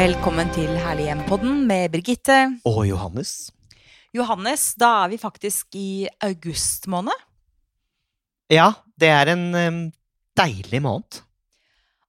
Velkommen til Herlig hjem-podden med Birgitte. Og Johannes. Johannes, da er vi faktisk i august måned. Ja, det er en um, deilig måned.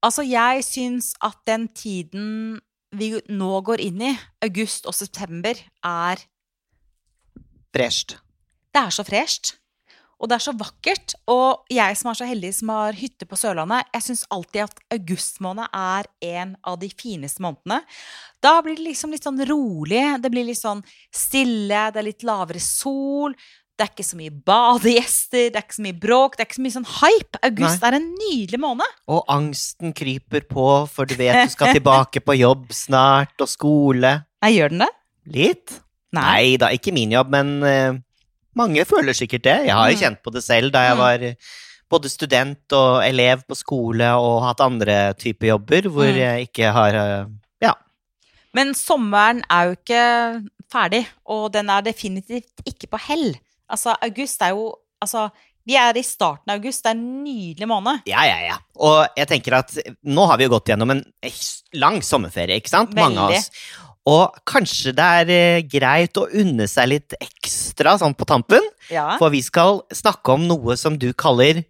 Altså, jeg syns at den tiden vi nå går inn i, august og september, er Fresht. Det er så fresht. Og det er så vakkert. Og jeg som er så heldig som har hytte på Sørlandet, jeg syns alltid at august måned er en av de fineste månedene. Da blir det liksom litt sånn rolig, det blir litt sånn stille, det er litt lavere sol. Det er ikke så mye badegjester, det er ikke så mye bråk, det er ikke så mye sånn hype. August Nei. er en nydelig måned. Og angsten kryper på, for du vet du skal tilbake på jobb snart, og skole. Nei, gjør den det? Litt? Nei da, ikke min jobb, men eh, mange føler sikkert det. Jeg har jo Mm. kjent på det selv da jeg Mm. var både student og elev på skole og hatt andre typer jobber hvor Mm. jeg ikke har Ja. Men sommeren er jo ikke ferdig, og den er definitivt ikke på hell. Altså, august er jo Altså, vi er i starten av august, det er en nydelig måned. Ja, ja, ja. Og jeg tenker at nå har vi jo gått gjennom en lang sommerferie, ikke sant? Veldig. Mange av oss. Og kanskje det er eh, greit å unne seg litt ekstra sånn på tampen, Ja. for vi skal snakke om noe som du kaller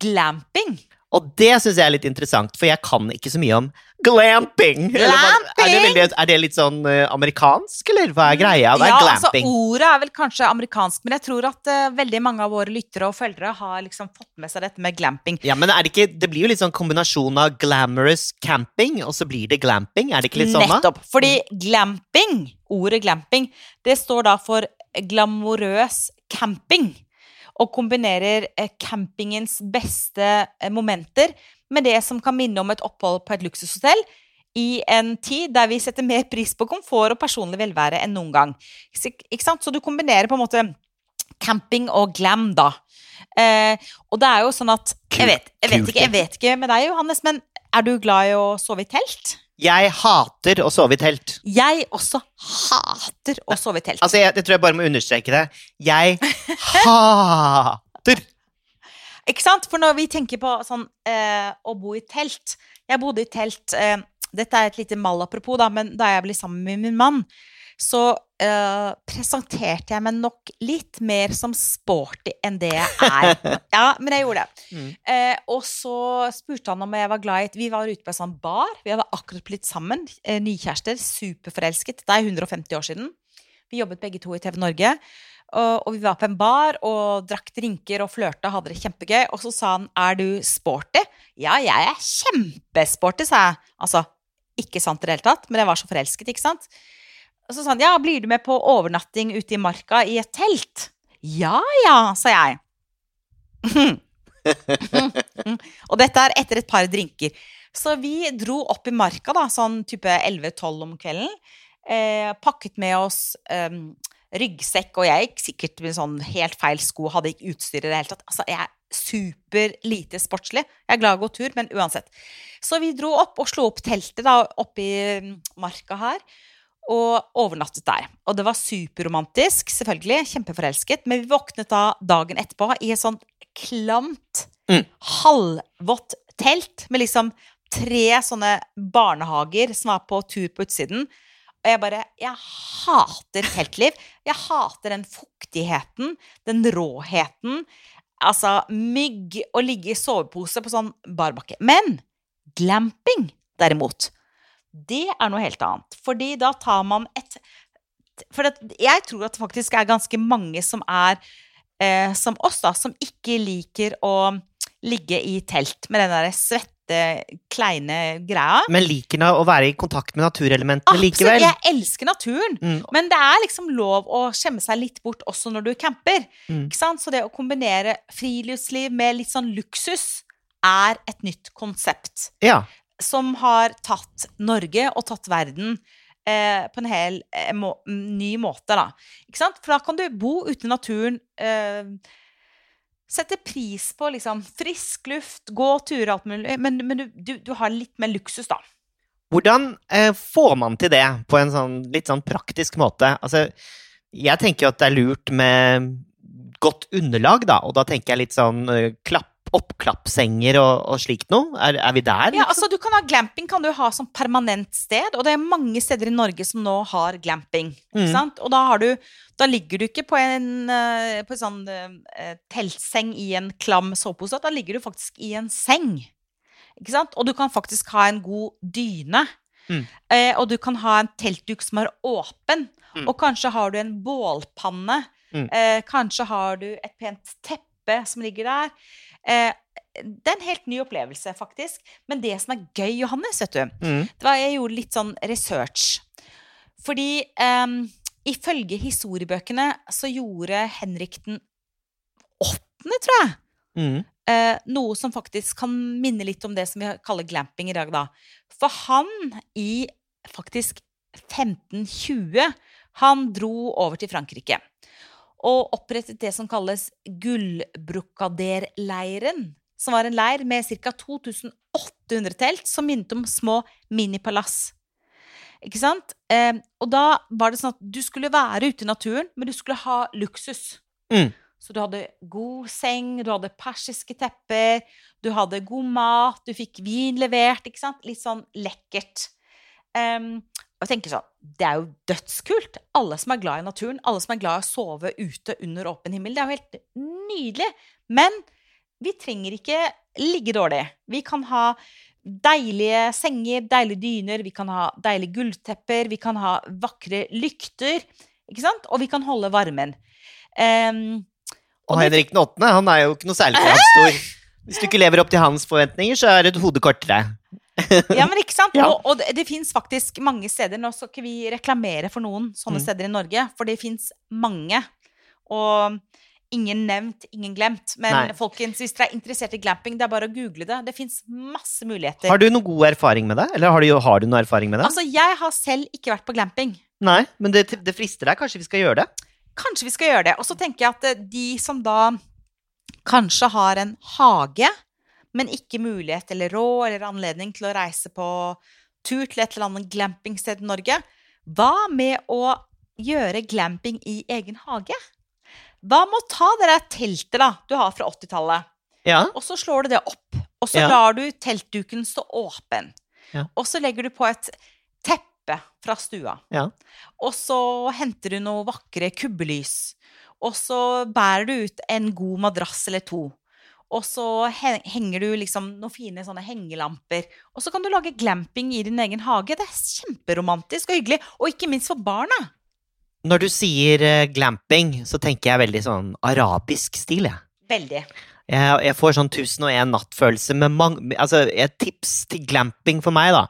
Glamping. Og det syns jeg er litt interessant, for jeg kan ikke så mye om glamping. Eller hva- Er det, veldig, er det litt sånn eh, amerikansk, eller hva er greia? Hva er ja, glamping? altså Ordet er vel kanskje amerikansk, men jeg tror at uh, veldig mange av våre lyttere og følgere har liksom fått med seg dette med glamping. ja, men det ikke Det blir jo litt sånn kombinasjon av glamorous camping, og så blir det glamping? Er det ikke litt sånn, da? Nettopp. Fordi glamping, ordet glamping, det står da for glamorøs camping. Og kombinerer eh, campingens beste eh, momenter med det som kan minne om et opphold på et luksushotell i en tid der vi setter mer pris på komfort og personlig velvære enn noen gang. Ikke ikke sant? Så du kombinerer på en måte camping og glam, da. Eh, og det er jo sånn at Jeg vet, jeg vet, ikke, jeg vet ikke med deg, Johannes, men er du glad i å sove i telt? Jeg hater å sove i telt. Jeg også hater å sove i telt. Altså, jeg, jeg tror jeg bare må understreke det. Jeg hater Ikke sant? For når vi tenker på sånn eh, å bo i telt Jeg bodde i telt eh, Dette er et lite mal apropos, da, men da jeg ble sammen med min mann, så uh, presenterte jeg meg nok litt mer som sporty enn det jeg er. Ja, men jeg gjorde det. Mm. Uh, og så spurte han om jeg var glad i Vi var ute på en sånn bar. Vi hadde akkurat blitt sammen. Uh, nykjærester. Superforelsket. Det er 150 år siden. Vi jobbet begge to i TV Norge. Og, og vi var på en bar og drakk drinker og flørta, hadde det kjempegøy. Og så sa han 'er du sporty'? Ja, jeg er kjempesporty, sa jeg. Altså, ikke sant i det hele tatt, men jeg var så forelsket, ikke sant. Og så sa han 'ja, blir du med på overnatting ute i marka i et telt'? Ja ja, sa jeg. og dette er etter et par drinker. Så vi dro opp i marka, da, sånn type 11-12 om kvelden. Eh, pakket med oss eh, ryggsekk, og jeg gikk sikkert med sånn helt feil sko, hadde ikke utstyr i det hele tatt. Altså, jeg er super lite sportslig. Jeg er glad i å gå tur, men uansett. Så vi dro opp og slo opp teltet da, oppe i mm, marka her. Og overnattet der. Og det var superromantisk, selvfølgelig. Kjempeforelsket. Men vi våknet da dagen etterpå i et sånt klamt, Mm. halvvått telt med liksom tre sånne barnehager som var på tur på utsiden. Og jeg bare Jeg hater teltliv. Jeg hater den fuktigheten, den råheten. Altså mygg og ligge i sovepose på sånn barbakke. Men glamping, derimot, det er noe helt annet. Fordi da tar man et For jeg tror at det faktisk er ganske mange som er eh, som oss, da, som ikke liker å ligge i telt med den der svette, kleine greia. Men liker å være i kontakt med naturelementene Absolutt, likevel. jeg elsker naturen. Mm. Men det er liksom lov å skjemme seg litt bort også når du camper. Mm. Ikke sant? Så det å kombinere friluftsliv med litt sånn luksus er et nytt konsept Ja. Som har tatt Norge og tatt verden eh, på en hel eh, må, ny måte, da. For da kan du bo ute i naturen, eh, sette pris på liksom frisk luft, gå turer, alt mulig, men, men du, du, du har litt mer luksus, da. Hvordan eh, får man til det på en sånn litt sånn praktisk måte? Altså, jeg tenker jo at det er lurt med godt underlag, da, og da tenker jeg litt sånn eh, klapp oppklappsenger og, og slikt noe? Er, er vi der? Ja, liksom? altså du kan ha Glamping kan du ha som permanent sted, og det er mange steder i Norge som nå har glamping. Ikke Mm. sant? Og da, har du, da ligger du ikke på en, eh, på en sånn uh, teltseng i en klam sovepose, da ligger du faktisk i en seng. Ikke sant? Og du kan faktisk ha en god dyne. Mm. Eh, og du kan ha en teltduk som er åpen. Mm. Og kanskje har du en bålpanne. Mm. Eh, kanskje har du et pent teppe som ligger der. Eh, det er en helt ny opplevelse, faktisk. Men det som er gøy, Johannes, vet du Mm. det var, Jeg gjorde litt sånn research. Fordi eh, ifølge historiebøkene så gjorde Henrik den åttende, tror jeg, Mm. eh, noe som faktisk kan minne litt om det som vi kaller glamping i dag, da. For han i faktisk 1520, han dro over til Frankrike. Og opprettet det som kalles Gullbrokaderleiren. Som var en leir med ca. 2800 telt som minnet om små minipalass. Ikke sant? Eh, og da var det sånn at du skulle være ute i naturen, men du skulle ha luksus. Mm. Så du hadde god seng, du hadde persiske tepper, du hadde god mat, du fikk vin levert, ikke sant? Litt sånn lekkert. Em, og jeg tenker sånn, det er jo dødskult. Alle som er glad i naturen, alle som er glad i å sove ute under åpen himmel, det er jo helt nydelig. Men vi trenger ikke ligge dårlig. Vi kan ha deilige senger, deilige dyner, vi kan ha deilige gulvtepper, vi kan ha vakre lykter, ikke sant? Og vi kan holde varmen. Um, Og og Henrik den åttende, han er jo ikke noe særlig for stor. Hvis du ikke lever opp til hans forventninger, så er det et hode kortere. Ja, men ikke sant? Ja. Og, og det, det fins faktisk mange steder. Nå skal ikke vi reklamere for noen sånne Mm. steder i Norge, for det fins mange. Og ingen nevnt, ingen glemt. Men Nei. folkens, hvis dere er interessert i glamping, det er bare å google det. Det fins masse muligheter. Har du noe god erfaring med det? Eller har du, har du noe erfaring med det? Altså, jeg har selv ikke vært på glamping. Nei, men det, det frister deg. Kanskje vi skal gjøre det? Kanskje vi skal gjøre det. Og så tenker jeg at eh, de som da kanskje har en hage, men ikke mulighet eller råd eller anledning til å reise på tur til et eller annet glampingsted i Norge, hva med å gjøre glamping i egen hage? Hva med å ta det der teltet da, du har fra 80-tallet, Ja. og så slår du det opp, og så Ja. lar du teltduken stå åpen, Ja. og så legger du på et teppe fra stua. Ja. Og så henter du noe vakre kubbelys. Og så bærer du ut en god madrass eller to. Og så henger du liksom noen fine sånne hengelamper. Og så kan du lage glamping i din egen hage. Det er kjemperomantisk og hyggelig. Og ikke minst for barna. Når du sier eh, glamping, så tenker jeg veldig sånn arabisk stil, jeg. Veldig. Jeg, jeg får sånn 1001 natt-følelse med mange Altså, et tips til glamping for meg, da,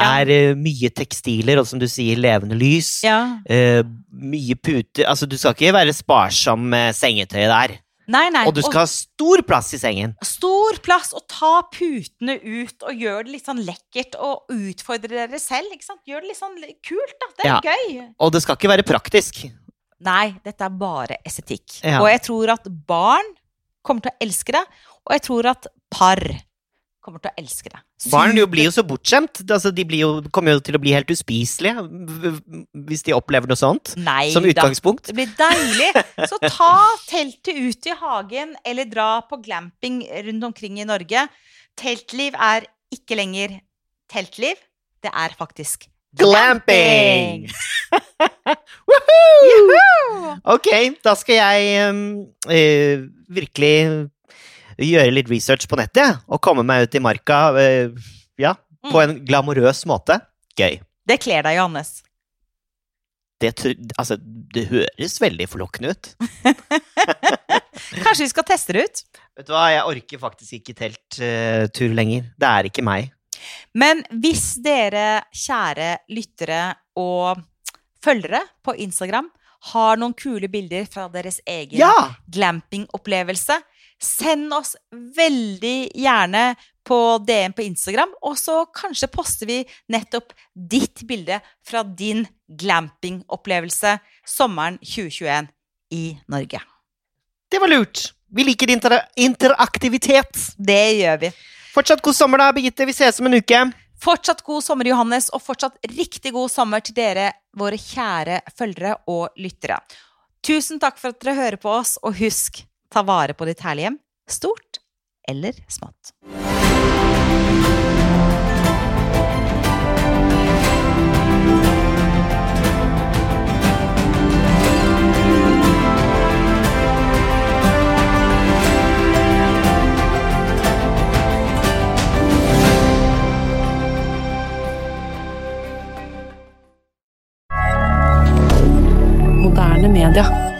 er eh, mye tekstiler, og som du sier, levende lys. Ja. Uh, mye puter Altså, du skal ikke være sparsom med sengetøyet der. Nei, nei. Og du skal ha stor plass i sengen. stor plass, og ta putene ut, og gjør det litt sånn lekkert, og utfordre dere selv. ikke sant? Gjør det litt sånn kult, da. Det er Ja. gøy. Og det skal ikke være praktisk. Nei, dette er bare estetikk. Ja. Og jeg tror at barn kommer til å elske det, og jeg tror at par kommer til å elske det. Barn jo blir jo så bortskjemt. Altså, de blir jo, kommer jo til å bli helt uspiselige hvis de opplever noe sånt. Nei Som da. utgangspunkt. Det blir deilig. Så ta teltet ut i hagen, eller dra på glamping rundt omkring i Norge. Teltliv er ikke lenger teltliv. Det er faktisk Glamping! Woohoo! Ok, da skal jeg um, uh, virkelig gjøre litt research på nettet, og komme meg ut i marka eh, ja, på en glamorøs måte. Gøy. Det kler deg, Johannes. Det, altså, det høres veldig forlokkende ut. Kanskje vi skal teste det ut? Vet du hva, jeg orker faktisk ikke telttur lenger. Det er ikke meg. Men hvis dere, kjære lyttere og følgere på Instagram, har noen kule bilder fra deres egen Ja! glampingopplevelse, send oss veldig gjerne på DM på Instagram, og så kanskje poster vi nettopp ditt bilde fra din glampingopplevelse sommeren 2021 i Norge. Det var lurt. Vi liker inter interaktivitet. Det gjør vi. Fortsatt god sommer, da, Birgitte. Vi ses om en uke. Fortsatt god sommer, Johannes, og fortsatt riktig god sommer til dere, våre kjære følgere og lyttere. Tusen takk for at dere hører på oss, og husk, ta vare på ditt herlige hjem, stort eller smått. Moderne media.